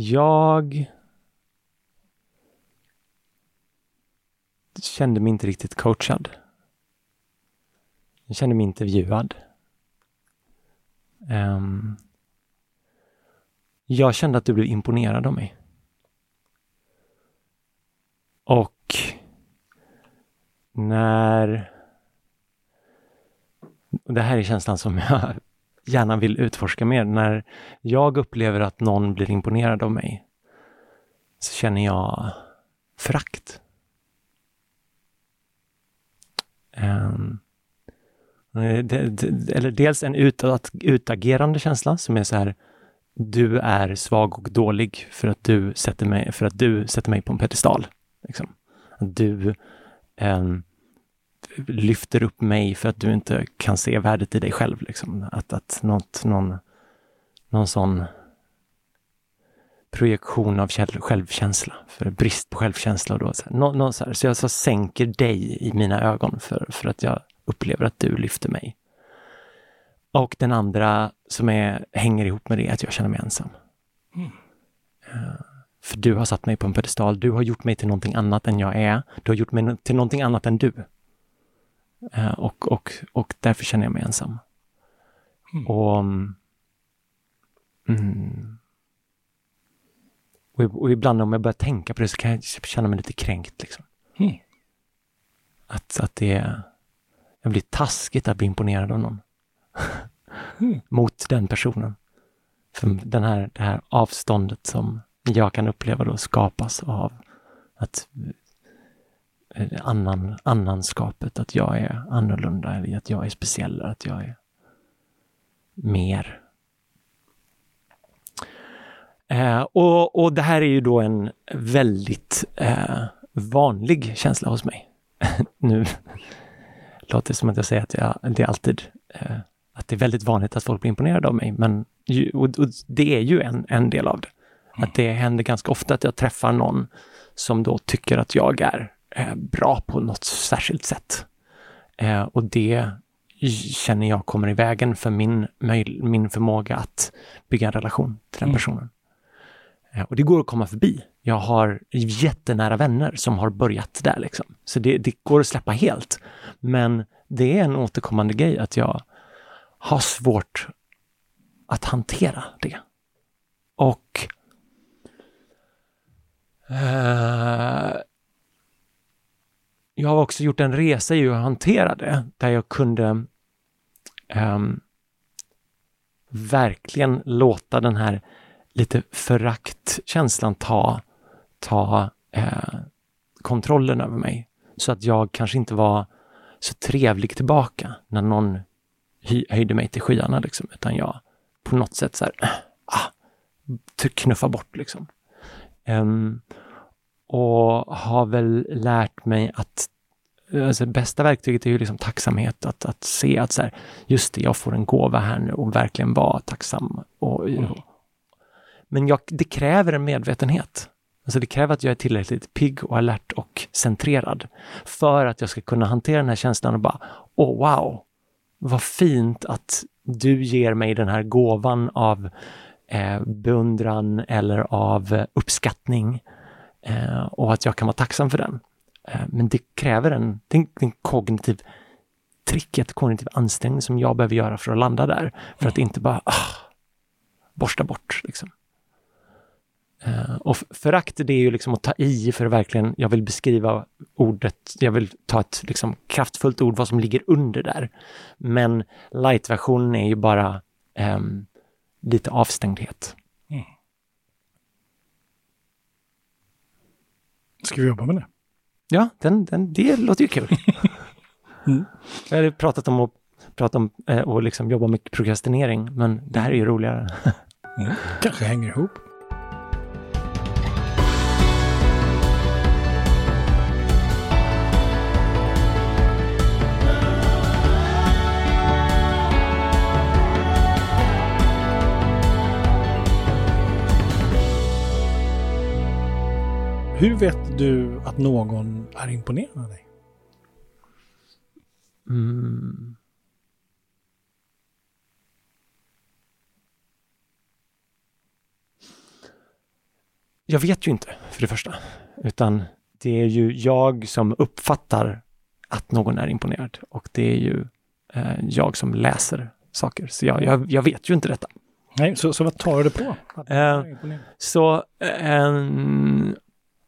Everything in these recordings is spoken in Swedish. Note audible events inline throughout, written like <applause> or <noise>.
jag kände mig inte riktigt coachad. Jag kände mig intervjuad. Um, jag kände att du blev imponerad av mig. Och när... Det här är känslan som jag gärna vill utforska mer. När jag upplever att någon blir imponerad av mig så känner jag frakt. Um, ehm, eh, eller dels en utåt, utagerande känsla som är så här, du är svag och dålig för att du sätter mig, för att du sätter mig på en pedestal. Liksom. Du um, lyfter upp mig för att du inte kan se värdet i dig själv. Liksom. Att, att något, någon, någon sån projektion av självkänsla, för brist på självkänsla. Och då, så, här, nå, nå, så, här, så jag så sänker dig i mina ögon för, för att jag upplever att du lyfter mig. Och den andra som är, hänger ihop med det är att jag känner mig ensam. Mm. Uh, för du har satt mig på en pedestal. Du har gjort mig till någonting annat än jag är. Du har gjort mig till någonting annat än du. Uh, och, och, och därför känner jag mig ensam. Mm. Och, mm, och, ibland om jag börjar tänka på det så kan jag känna mig lite kränkt. Liksom. Mm. Att, att det är jag blir taskigt att bli imponerad av någon. <laughs> Mm. Mot den personen. För den här, det här avståndet som jag kan uppleva då skapas av att eh, Eh, annan, annanskapet, att jag är annorlunda, eller att jag är speciell, att jag är mer. Eh, och, och det här är ju då en väldigt eh, vanlig känsla hos mig. <laughs> nu låter det som att jag säger att jag, det är alltid eh, att det är väldigt vanligt att folk blir imponerade av mig, men ju, och, och det är ju en, en del av det. Att det händer ganska ofta att jag träffar någon som då tycker att jag är bra på något särskilt sätt. Eh, och det känner jag kommer i vägen för min, min förmåga att bygga en relation till den mm. personen. Eh, och det går att komma förbi. Jag har jättenära vänner som har börjat där liksom. Så det, det går att släppa helt. Men det är en återkommande grej att jag har svårt att hantera det. Och eh, jag har också gjort en resa i att hantera det, där jag kunde um, verkligen låta den här lite föraktkänslan ta, ta eh, kontrollen över mig. Så att jag kanske inte var så trevlig tillbaka när någon höjde mig till skyarna, liksom, utan jag på något sätt så här, <clears throat> ah, knuffa bort liksom. Um, och har väl lärt mig att alltså, bästa verktyget är ju liksom tacksamhet, att, att se att så här, just det, jag får en gåva här nu och verkligen vara tacksam. Och, mm. Men jag, det kräver en medvetenhet. Alltså det kräver att jag är tillräckligt pigg och alert och centrerad för att jag ska kunna hantera den här känslan och bara, åh oh, wow, vad fint att du ger mig den här gåvan av eh, beundran eller av uppskattning eh, och att jag kan vara tacksam för den. Eh, men det kräver en, en, en kognitiv trick, ett kognitiv ansträngning som jag behöver göra för att landa där. För att inte bara ah, borsta bort. Liksom. Uh, och förakt det är ju liksom att ta i för att verkligen, jag vill beskriva ordet, jag vill ta ett liksom kraftfullt ord, vad som ligger under där. Men light-versionen är ju bara um, lite avstängdhet. Mm. Ska vi jobba med det? Ja, den, den, det låter ju kul. <laughs> mm. Jag hade pratat om att prata om eh, och liksom jobba med prokrastinering, men det här är ju roligare. mm. Kanske hänger ihop. Hur vet du att någon är imponerad av dig? Mm. Jag vet ju inte, för det första. Utan det är ju jag som uppfattar att någon är imponerad och det är ju eh, jag som läser saker. Så jag, jag, jag, vet ju inte detta. Nej, så, så vad tar du det på? Eh, så eh,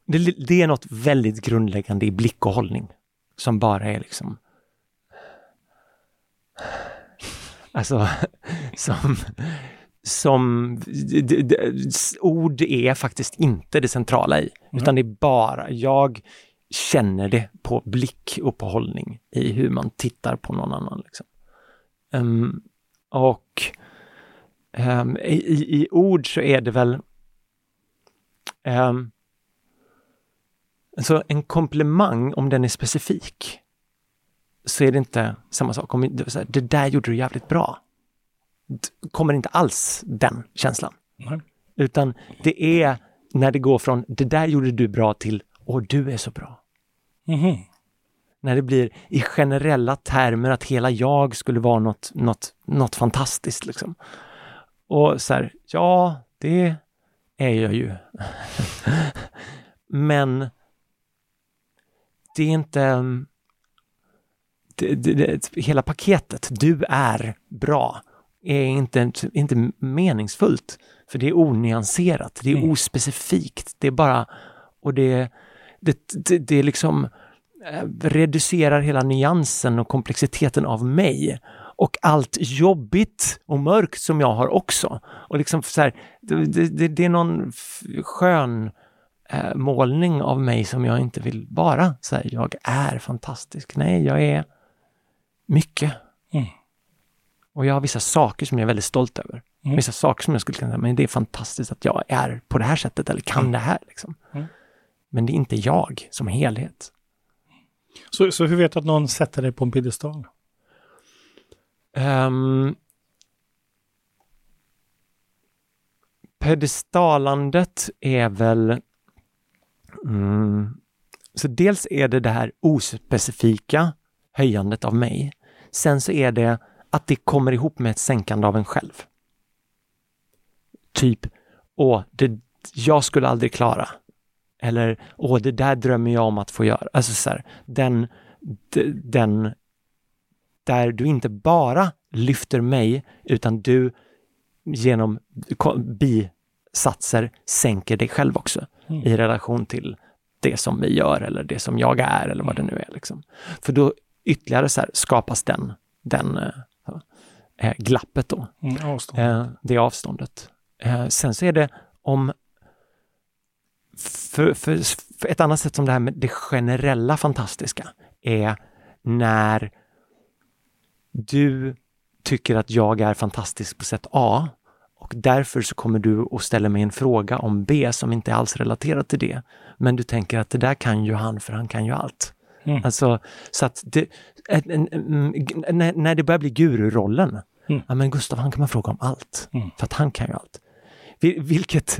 det, det, är något väldigt grundläggande i blick och hållning som bara är liksom Alltså, som, som ord är faktiskt inte det centrala i, mm. utan det är bara, jag känner det på blick och på hållning i hur man tittar på någon annan. Liksom. Um, och um, i, i, ord så är det väl um, alltså en komplimang, om den är specifik, så är det inte samma sak. Om det där gjorde du jävligt bra. kommer inte alls den känslan. Nej. Utan det är när det går från det där gjorde du bra till och du är så bra. Mm. När det blir i generella termer att hela jag skulle vara något, något, något fantastiskt. Liksom. Och så här, ja, det är jag ju. <laughs> Men det är inte det, det, hela paketet, du är bra, är inte, inte meningsfullt. För det är onyanserat, det är mm. ospecifikt, det är bara, och det, det, det, det liksom eh, reducerar hela nyansen och komplexiteten av mig och allt jobbigt och mörkt som jag har också. Och liksom så här, det, det, det, är någon skön eh, målning av mig som jag inte vill vara. Så här, jag är fantastisk. Nej, jag är mycket. Mm. Och jag har vissa saker som jag är väldigt stolt över. Mm. Vissa saker som jag skulle kunna säga, men det är fantastiskt att jag är på det här sättet eller kan mm. det här. Liksom. Mm. Men det är inte jag som helhet. Så, så hur vet du att någon sätter dig på en piedestal? Um, pedestalandet är väl... Mm, så dels är det det här ospecifika höjandet av mig. Sen så är det att det kommer ihop med ett sänkande av en själv. Typ, åh, det, jag skulle aldrig klara. Eller, åh, det där drömmer jag om att få göra. Alltså så här, den, den, där du inte bara lyfter mig, utan du genom bisatser sänker dig själv också mm. i relation till det som vi gör eller det som jag är eller vad det nu är. Liksom. För då ytterligare så här, skapas den, den eh glappet då. Mm, avstånd. eh, det avståndet. Eh, sen så är det om för, för, för, ett annat sätt som det här med det generella fantastiska är när du tycker att jag är fantastisk på sätt A och därför så kommer du att ställa mig en fråga om B som inte är alls relaterat till det. Men du tänker att det där kan ju han för han kan ju allt. Mm. Alltså, så att det, när, när det börjar bli gururollen, mm. ja men Gustav han kan man fråga om allt, mm. för att han kan ju allt. Vilket,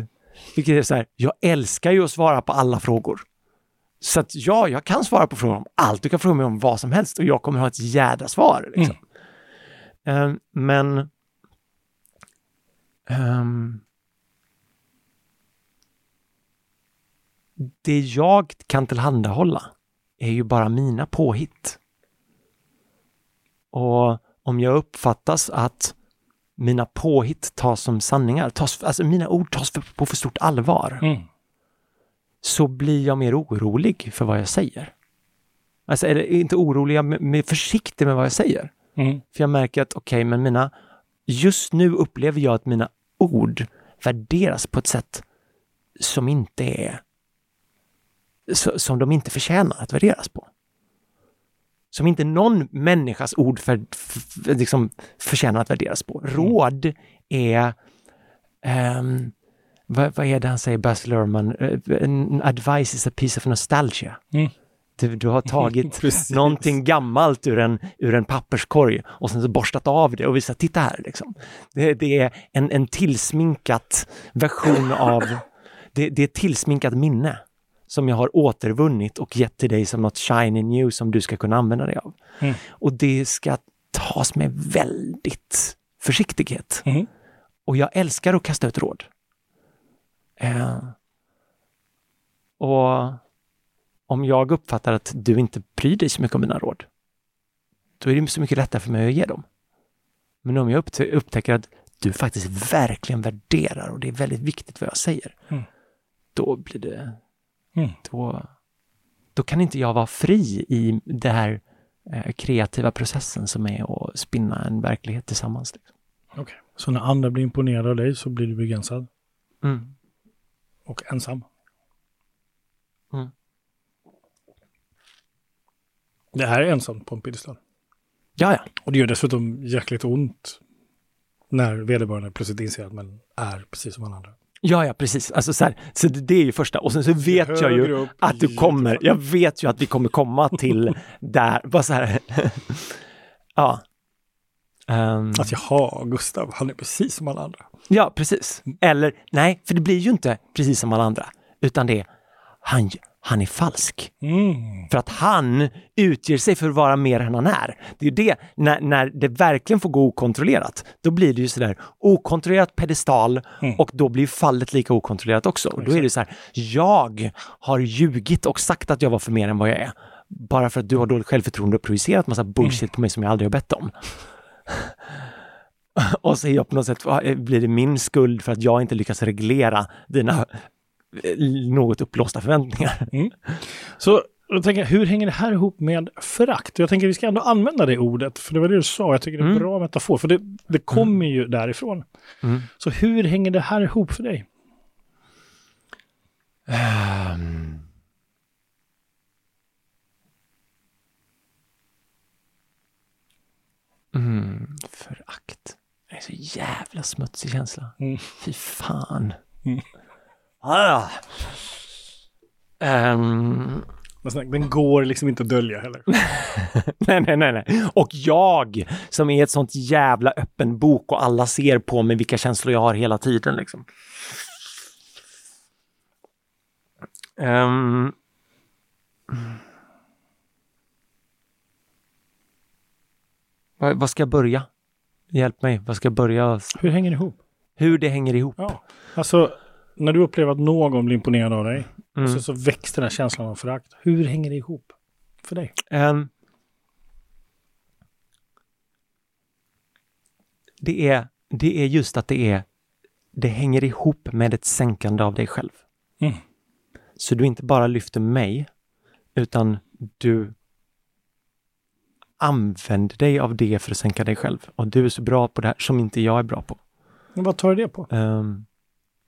vilket är så här, jag älskar ju att svara på alla frågor. Så att ja, jag kan svara på frågor om allt. Du kan fråga mig om vad som helst och jag kommer ha ett jädra svar. Liksom. Mm. Um, men um, det jag kan tillhandahålla är ju bara mina påhitt. Och om jag uppfattas att mina påhitt tas som sanningar, tas, alltså mina ord tas för, på för stort allvar, mm. så blir jag mer orolig för vad jag säger. Alltså, eller inte orolig, jag är försiktig med vad jag säger. Mm. För jag märker att okej, okay, men mina, just nu upplever jag att mina ord värderas på ett sätt som inte är som de inte förtjänar att värderas på. Som inte någon människas ord för, för, liksom förtjänar att värderas på. Mm. Råd är um, vad, vad, är det han säger, Baz Luhrmann? Uh, advice is a piece of nostalgia. Mm. Du, du, har <laughs> tagit någonting gammalt ur en, ur en papperskorg och sen så borstat av det och visat, titta här liksom. Det, det är en, en tillsminkat version av, det, det är ett tillsminkat minne som jag har återvunnit och gett till dig som något shiny new som du ska kunna använda dig av. Mm. Och det ska tas med väldigt försiktighet. Mm. Och jag älskar att kasta ut råd. Eh, och om jag uppfattar att du inte bryr dig så mycket om mina råd, då är det så mycket lättare för mig att ge dem. Men om jag upptä- upptäcker att du faktiskt verkligen värderar och det är väldigt viktigt vad jag säger, Mm. då blir det... Mm. Då, då kan inte jag vara fri i det här eh, kreativa processen som är att spinna en verklighet tillsammans. Liksom. Okej. Så när andra blir imponerade av dig så blir du begränsad Mm. och ensam? Mm. Det här är ensamt på en piedestal. Ja, ja. Och det gör dessutom jäkligt ont när vederbörande plötsligt inser att man är precis som alla andra. Ja, ja, precis. Alltså så, här, så det, är ju första. Och sen så vet jag högre ju upp, att du kommer. Jag vet ju att vi kommer komma till <laughs> där. Bara så här. <laughs> ja. Ehm, Att jaha, Gustav, han är precis som alla andra. ja, precis. Eller nej, för det blir ju inte precis som alla andra. Utan det är, han, han är falsk. Mm. För att han utger sig för att vara mer än han är. Det är ju det, när, när det verkligen får gå okontrollerat, då blir det ju sådär okontrollerat pedestal Mm. och då blir fallet lika okontrollerat också. Och då är det så här, jag har ljugit och sagt att jag var för mer än vad jag är. Bara för att du har dåligt självförtroende och projicerat massa bullshit på mig som jag aldrig har bett om. <laughs> och så är jag på något sätt, blir det min skuld för att jag inte lyckas reglera dina något uppblåsta förväntningar. Så då tänker jag, hur hänger det här ihop med förakt? Jag tänker vi ska ändå använda det ordet, för det var det du sa. Jag tycker det är en Mm. bra metafor, för det, det kommer ju därifrån. Mm. Så hur hänger det här ihop för dig? Ehm. Mm, förakt. Det är så jävla smutsig känsla. Mm. Fy fan. Mm. Ah. Men snälla, Den går liksom inte att dölja heller. <laughs> nej, nej, nej, nej. Och jag som är ett sånt jävla öppen bok och alla ser på mig vilka känslor jag har hela tiden. Liksom. Ehm. Vad, vad ska jag börja? Hjälp mig, vad ska jag börja? Hur hänger det ihop? Hur det hänger ihop? Ja. Alltså, när du upplever att någon blir imponerad av dig, Mm. så, så väcks den här känslan av förakt. Hur hänger det ihop för dig? Ehm, det, är, det är just att det är det hänger ihop med ett sänkande av dig själv. Mm. Så du inte bara lyfter mig, utan du använder dig av det för att sänka dig själv. Och du är så bra på det här som inte jag är bra på. Men vad tar du det på? Ehm,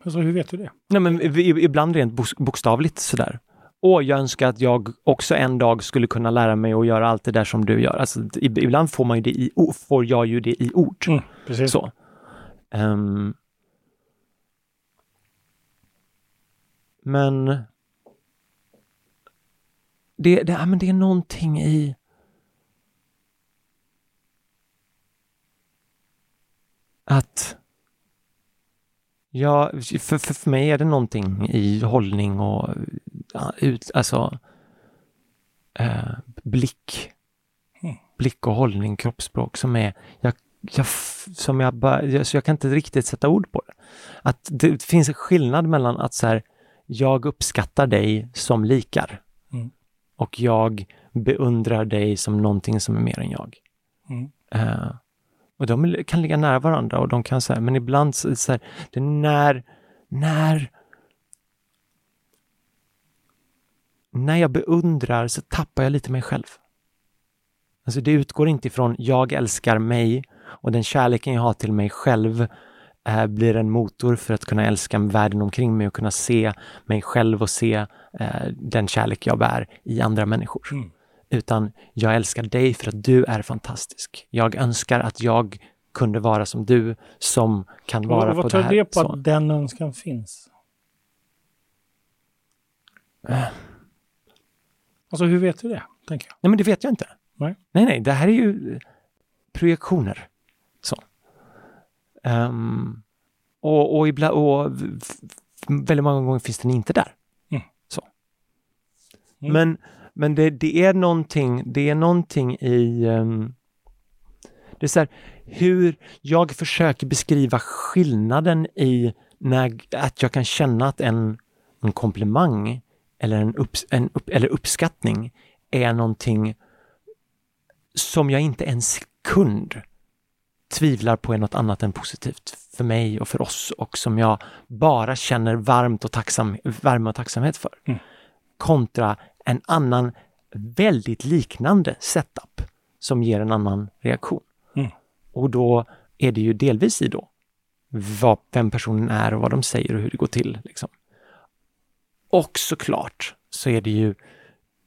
Alltså, hur vet du det? nej men ibland rent bok- bokstavligt sådär. Och jag önskar att jag också en dag skulle kunna lära mig att göra allt det där som du gör. Alltså, ib- ibland får man ju det i, får jag ju det i ord. Mm, precis. Så. Ehm. men det, det, ja, men det är någonting i att Ja, för, för, för mig är det någonting i hållning och ut, alltså eh, blick. Mm. Blick och hållning, kroppsspråk som är, jag, jag, som jag bara, så jag kan inte riktigt sätta ord på det. Att det finns en skillnad mellan att så här, jag uppskattar dig som likar Mm. och jag beundrar dig som någonting som är mer än jag. Mm. Eh, och de kan ligga nära varandra och de kan säga, men ibland så, så här, det är när, när när jag beundrar så tappar jag lite mig själv. Alltså det utgår inte ifrån jag älskar mig och den kärleken jag har till mig själv eh, blir en motor för att kunna älska världen omkring mig och kunna se mig själv och se eh, den kärlek jag bär i andra människor. Mm. Utan jag älskar dig för att du är fantastisk. Jag önskar att jag kunde vara som du som kan vara Och på vad det tar här. det på så. att den önskan finns? Eh. Alltså hur vet du det? Tänker jag. Nej, men det vet jag inte. Nej. nej, nej det här är ju projektioner. Så. Ehm, och, och, ibland, och väldigt många gånger finns den inte där. Mm. Så. Mm. Men, men det, det är någonting, det är någonting i ehm, det är så här, hur jag försöker beskriva skillnaden i när, att jag kan känna att en, en komplimang eller, en upps, en upp, eller uppskattning är någonting som jag inte en sekund tvivlar på är något annat än positivt för mig och för oss och som jag bara känner varmt och tacksam, värme och tacksamhet för. Mm. Kontra en annan väldigt liknande setup som ger en annan reaktion. Mm. Och då är det ju delvis i då vad, vem personen är och vad de säger och hur det går till. Liksom. Och såklart så är det ju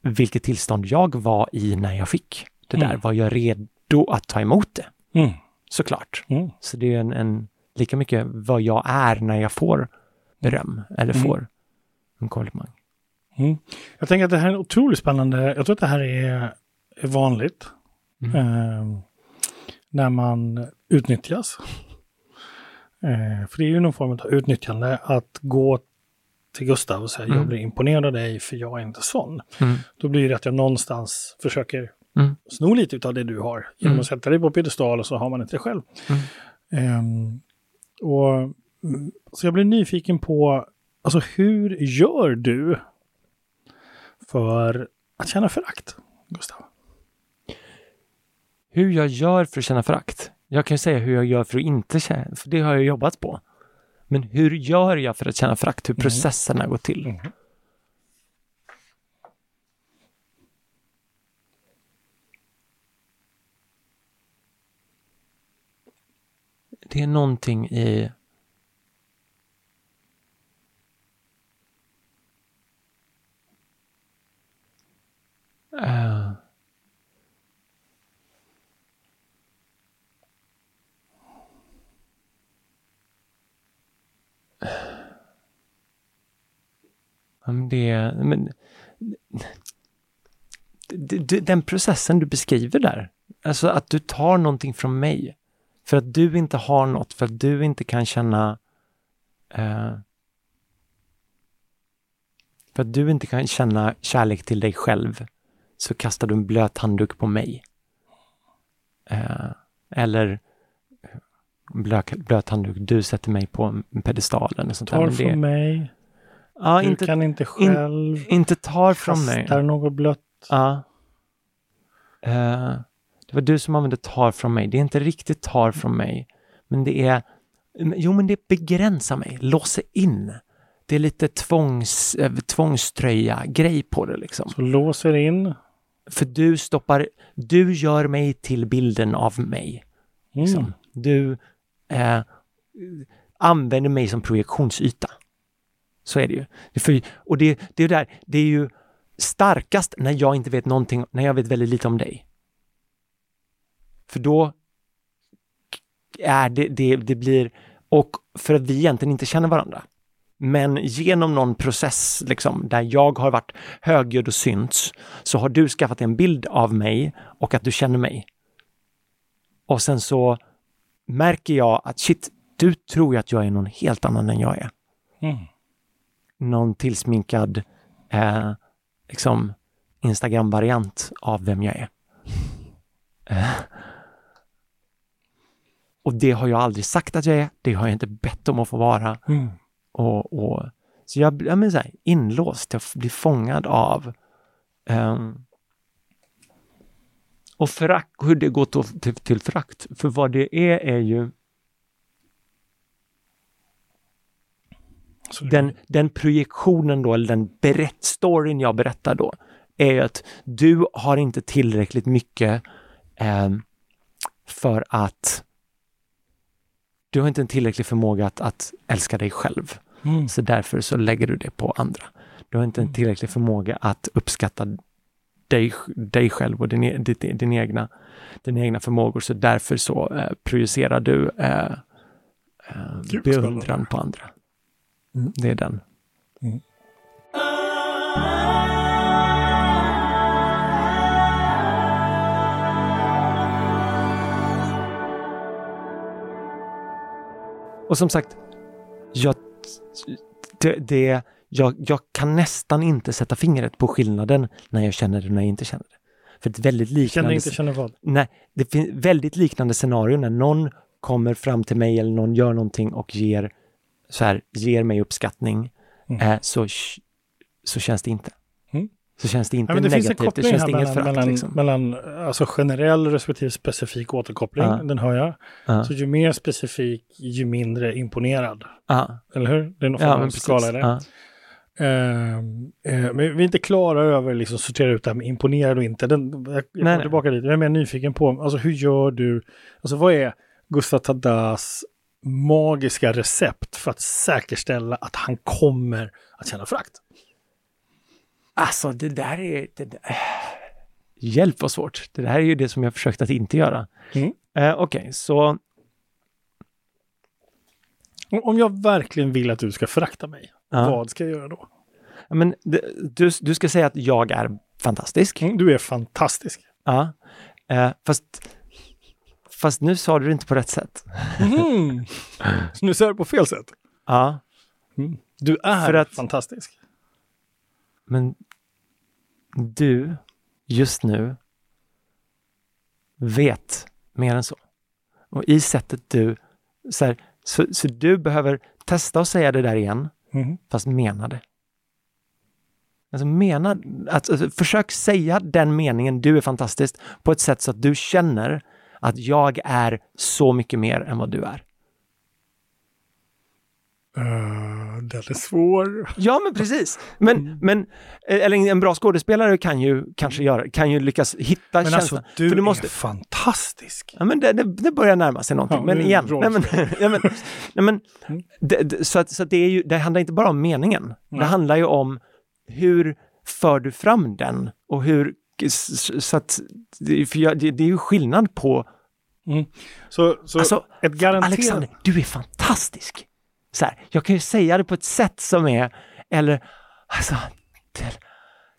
vilket tillstånd jag var i när jag fick det där. Mm. Var jag redo att ta emot det? Mm. Såklart. Mm. Så det är en, en lika mycket vad jag är när jag får beröm eller Mm. får en komplimang. Mm. Jag tänker att det här är otroligt spännande. Jag tror att det här är, är vanligt. Mm. Eh, när man utnyttjas. Eh, för det är ju någon form av utnyttjande att gå till Gustav och säga Mm. jag blir imponerad av dig för jag är inte sån. Mm. Då blir det att jag någonstans försöker Mm. sno lite av det du har genom Mm. att sätta dig på piedestal och så har man inte det själv. Ehm, och, så jag blir nyfiken på, alltså hur gör du för att känna förakt, Gustav? Hur jag gör för att känna förakt? Jag kan ju säga hur jag gör för att inte känna, för det har jag jobbat på. Men hur gör jag för att känna förakt? Hur Mm. processerna går till? Mm. Det är någonting i det, men, den processen du beskriver där, alltså att du tar någonting från mig för att du inte har något, för att du inte kan känna eh, för att du inte kan känna kärlek till dig själv så kastar du en blöt handduk på mig. Eh, eller blöt, blöt handduk, du sätter mig på en pedestal eller sånt där. Tar Men det- från mig, Ja, du inte, kan inte själv, inte tar från mig. kastar något blött. Ja. Eh, det var du som använde tar från mig. Det är inte riktigt tar från mig. Men det är, jo men det begränsar mig, låser in. Det är lite tvångs, eh, tvångströja grej på det liksom. Så låser in. För du stoppar, du gör mig till bilden av mig. Mm. Liksom. Du eh, använder mig som projektionsyta. Så är det ju. För, och det, det är ju där, det är ju starkast när jag inte vet någonting, när jag vet väldigt lite om dig. För då är det, det, det blir, och för att vi egentligen inte känner varandra. Men genom någon process liksom, där jag har varit högljudd och synts, så har du skaffat en bild av mig och att du känner mig. Och sen så märker jag att shit, du tror ju att jag är någon helt annan än jag är. Mm. Någon tillsminkad eh, liksom Instagram-variant av vem jag är. Eh. Och det har jag aldrig sagt att jag är, det har jag inte bett om att få vara. Mm. Och, och, så jag blir ja, inlåst, jag blir fångad av ehm, och förakt, hur det går till, till, till förakt. För vad det är, är ju Så det- den, den projektionen då, eller den berätt, storyn jag berättar då, är att du har inte tillräckligt mycket ehm, för att du har inte en tillräcklig förmåga att, att älska dig själv. Mm. Så därför så lägger du det på andra. Du har inte en tillräcklig förmåga att uppskatta dig, dig själv och din, e- din, din egna, dina egna förmågor. Så därför så eh, projicerar du eh, eh, beundran på andra. Mm. Det är den. Och som sagt, jag, det, det, jag, jag kan nästan inte sätta fingret på skillnaden när jag känner det och när jag inte känner det. För ett väldigt Känner liknande, inte, känner vad? nej, det finns väldigt liknande scenario när någon kommer fram till mig eller någon gör någonting och ger, så här, ger mig uppskattning. Mm. Eh, så, så känns det inte. Mm. Så känns det inte Ja, det negativt, det känns inget förakt. mellan, liksom. mellan alltså generell respektive specifik återkoppling, Ja. den hör jag. Ja. Så ju mer specifik, ju mindre imponerad. Ja, Eller hur? Det är någon form av skala i det. Ehm, eh, men vi är inte klara över liksom sortera ut det här med imponerad och inte. Den, jag jag kommer tillbaka dit. Jag är mer nyfiken på, alltså hur gör du, alltså vad är Gustav Tadas magiska recept för att säkerställa att han kommer att känna frakt? Alltså det där är... Det där. Hjälp vad svårt. Det där är ju det som jag försökt att inte göra. Mm. Eh, Okej, så Om- jag verkligen vill att du ska förakta mig, Ja. vad ska jag göra då? men, det, du, du ska säga att jag är fantastisk. Mm, Du är fantastisk. Ja. Eh, fast, fast nu sa du det inte på rätt sätt. Mhm. Så nu säger du på fel sätt. Ja, Du är För att- fantastisk. men du just nu vet mer än så. Och i sättet du, så, här, så, så du behöver testa att säga det där igen, Mhm. fast mena det. Alltså mena, att, alltså, försök säga den meningen, du är fantastisk, på ett sätt så att du känner att jag är så mycket mer än vad du är. Uh, den är svår. Ja, men precis. Men, men eh, eller en bra skådespelare kan ju kanske göra, kan ju lyckas hitta Men känslan. alltså, du du måste, är fantastisk. Ja, men det, det, det börjar närma sig någonting. Ja, men igen, nej, men, <laughs> ja, men, nej, men, Mm. det, det, så att, så att det, är ju, det handlar inte bara om meningen. Det Nej. handlar ju om hur för du fram den och hur... Så att, det, för jag, det, det är ju skillnad på... Så, så Alltså, ett garanterat... Alexander, du är fantastisk! Så här, jag kan ju säga det på ett sätt som är, eller, alltså,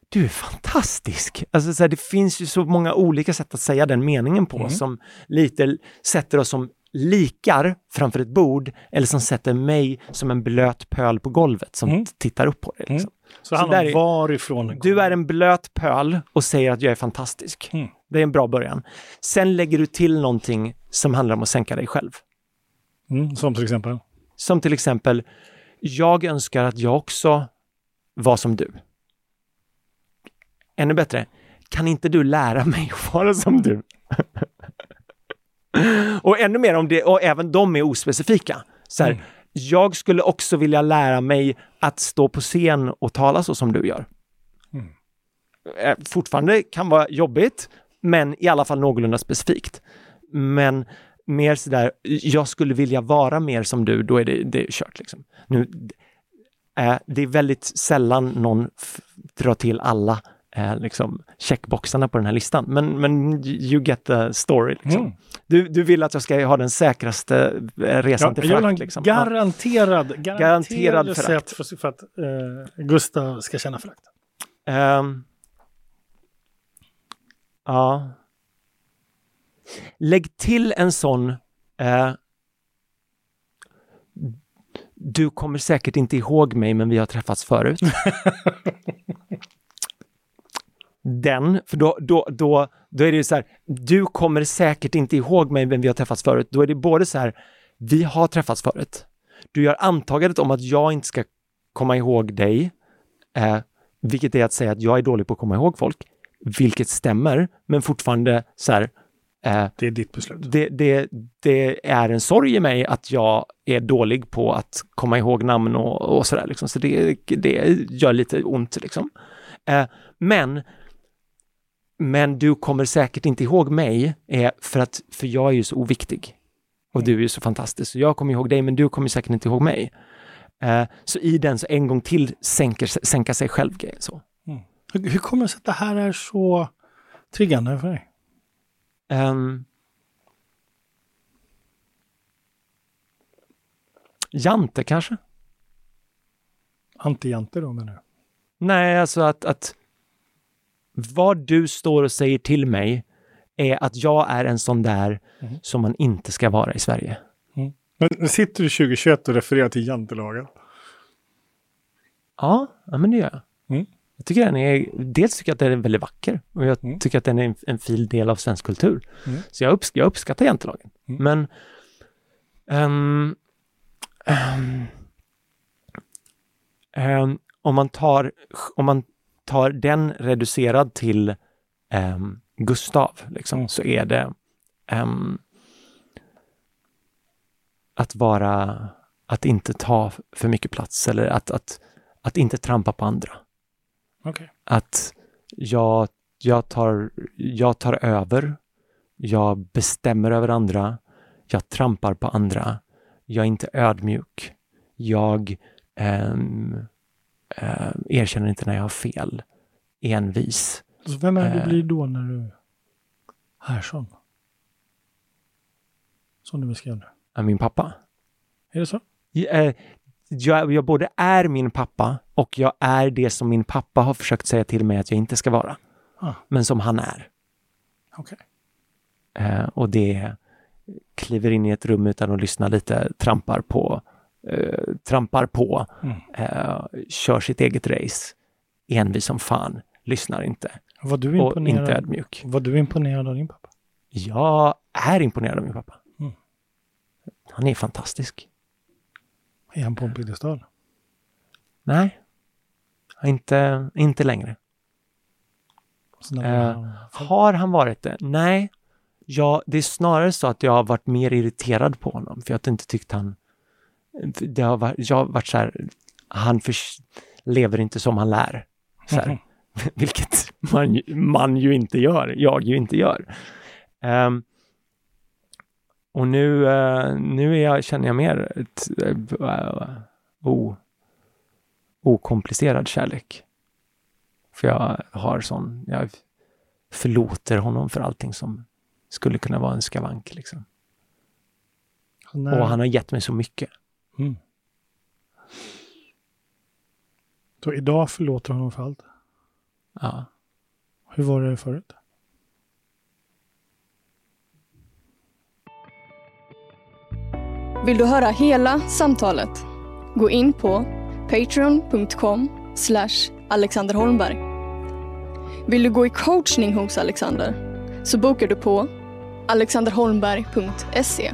du är fantastisk! Alltså, så här, det finns ju så många olika sätt att säga den meningen på Mm. som lite sätter oss som likar framför ett bord eller som sätter mig som en blöt pöl på golvet som Mm. tittar upp på det. Liksom. så det så om är- varifrån den Du är en blöt pöl och säger att jag är fantastisk. Mm. Det är en bra början. Sen lägger du till någonting som handlar om att sänka dig själv. Mm, som till exempel? Som till exempel, jag önskar att jag också var som du. Ännu bättre, kan inte du lära mig att vara som du? <laughs> <laughs> och ännu mer om det, och även de är ospecifika. Så här, Mm. Jag skulle också vilja lära mig att stå på scen och tala så som du gör. Mm. Eh, Fortfarande kan vara jobbigt, men i alla fall någorlunda specifikt. Men mer sådär, jag skulle vilja vara mer som du, då är det, det är kört. Liksom. Nu, eh, det är väldigt sällan någon drar till alla eh, liksom, checkboxarna på den här listan, men, men you get the story. Liksom. Mm. Du, du vill att jag ska ha den säkraste eh, resan Ja, till frakt. Liksom. Garanterad, garanterad, Garanterad recept för, för att eh, Gustav ska känna förakt. Ehm. ja. Lägg till en sån eh, du kommer säkert inte ihåg mig, men vi har träffats förut. <laughs> Den, för då, då, då, då är det ju så här, du kommer säkert inte ihåg mig, men vi har träffats förut. Då är det både så här, vi har träffats förut. Du gör antagandet om att jag inte ska komma ihåg dig, eh, vilket är att säga att jag är dålig på att komma ihåg folk, vilket stämmer, men fortfarande så här, eh, Det är ditt beslut. det, det, det är en sorg i mig att jag är dålig på att komma ihåg namn och, och sådär. Liksom. Så det, det gör lite ont. Liksom. Eh, men, men du kommer säkert inte ihåg mig eh, för, att, för jag är ju så oviktig. Och du är ju så fantastisk. Så jag kommer ihåg dig, men du kommer säkert inte ihåg mig. Eh, så i den så en gång till sänker, sänka sig själv. Så. Hur, hur kommer det sig att det här är så triggande för dig? Ehm. Jante kanske? Anti-Jante då menar du? Nej, alltså att, att vad du står och säger till mig är att jag är en sån där Mhm. som man inte ska vara i Sverige. Men nu sitter du 2021 och refererar till jantelagen. Ja, ja men det gör jag. Mm. Jag tycker den är, dels tycker jag att den är väldigt vacker och jag Mm. tycker att den är en, en fin del av svensk kultur. Mm. Så jag, upps, jag uppskattar jantelagen. Mm. Men ehm, ehm, ehm, om man tar, om man tar den reducerad till um, Gustav, liksom, Mm. så är det um, att vara, att inte ta för mycket plats eller att, att, att inte trampa på andra. Okej. Att jag, jag, tar, jag tar över, jag bestämmer över andra, jag trampar på andra, jag är inte ödmjuk, jag ehm, eh, erkänner inte när jag har fel, envis. Så vem är det du Eh. blir då när du är sån? Som du beskrev nu. Är min pappa. Är det så? Eh, Jag, jag både är min pappa och jag är det som min pappa har försökt säga till mig att jag inte ska vara, Ah, men som han är. Okej. Eh, och det kliver in i ett rum utan att lyssna lite, trampar på, eh, trampar på, Mm. eh, kör sitt eget race, envis som fan, lyssnar inte Var du och inte imponerad? ödmjuk. Var du imponerad av din pappa? Jag är imponerad av min pappa. Mm. Han är fantastisk. Är han på en piedestal? Nej, inte, inte längre. Eh, Har han varit det? Nej. Ja, det är snarare så att jag har varit mer irriterad på honom för jag har inte tyckt han... Det har varit, jag har varit så här, han förs- lever inte som han lär. Så här, Mhm. <laughs> Vilket man, ju- man ju inte gör, jag ju inte gör. Ehm, och nu, eh, nu är jag, känner jag mer ett, uh, o, okomplicerad kärlek. För jag har sån, jag förlåter honom för allting som skulle kunna vara en skavank. Liksom. När- Och han har gett mig så mycket. Mm. Så idag förlåter du honom för allt? Ja. Hur var det förut? Vill du höra hela samtalet? Gå in på patreon.com Alexander Holmberg. Vill du gå i coachning hos Alexander? Så bokar du på alexanderholmberg.se.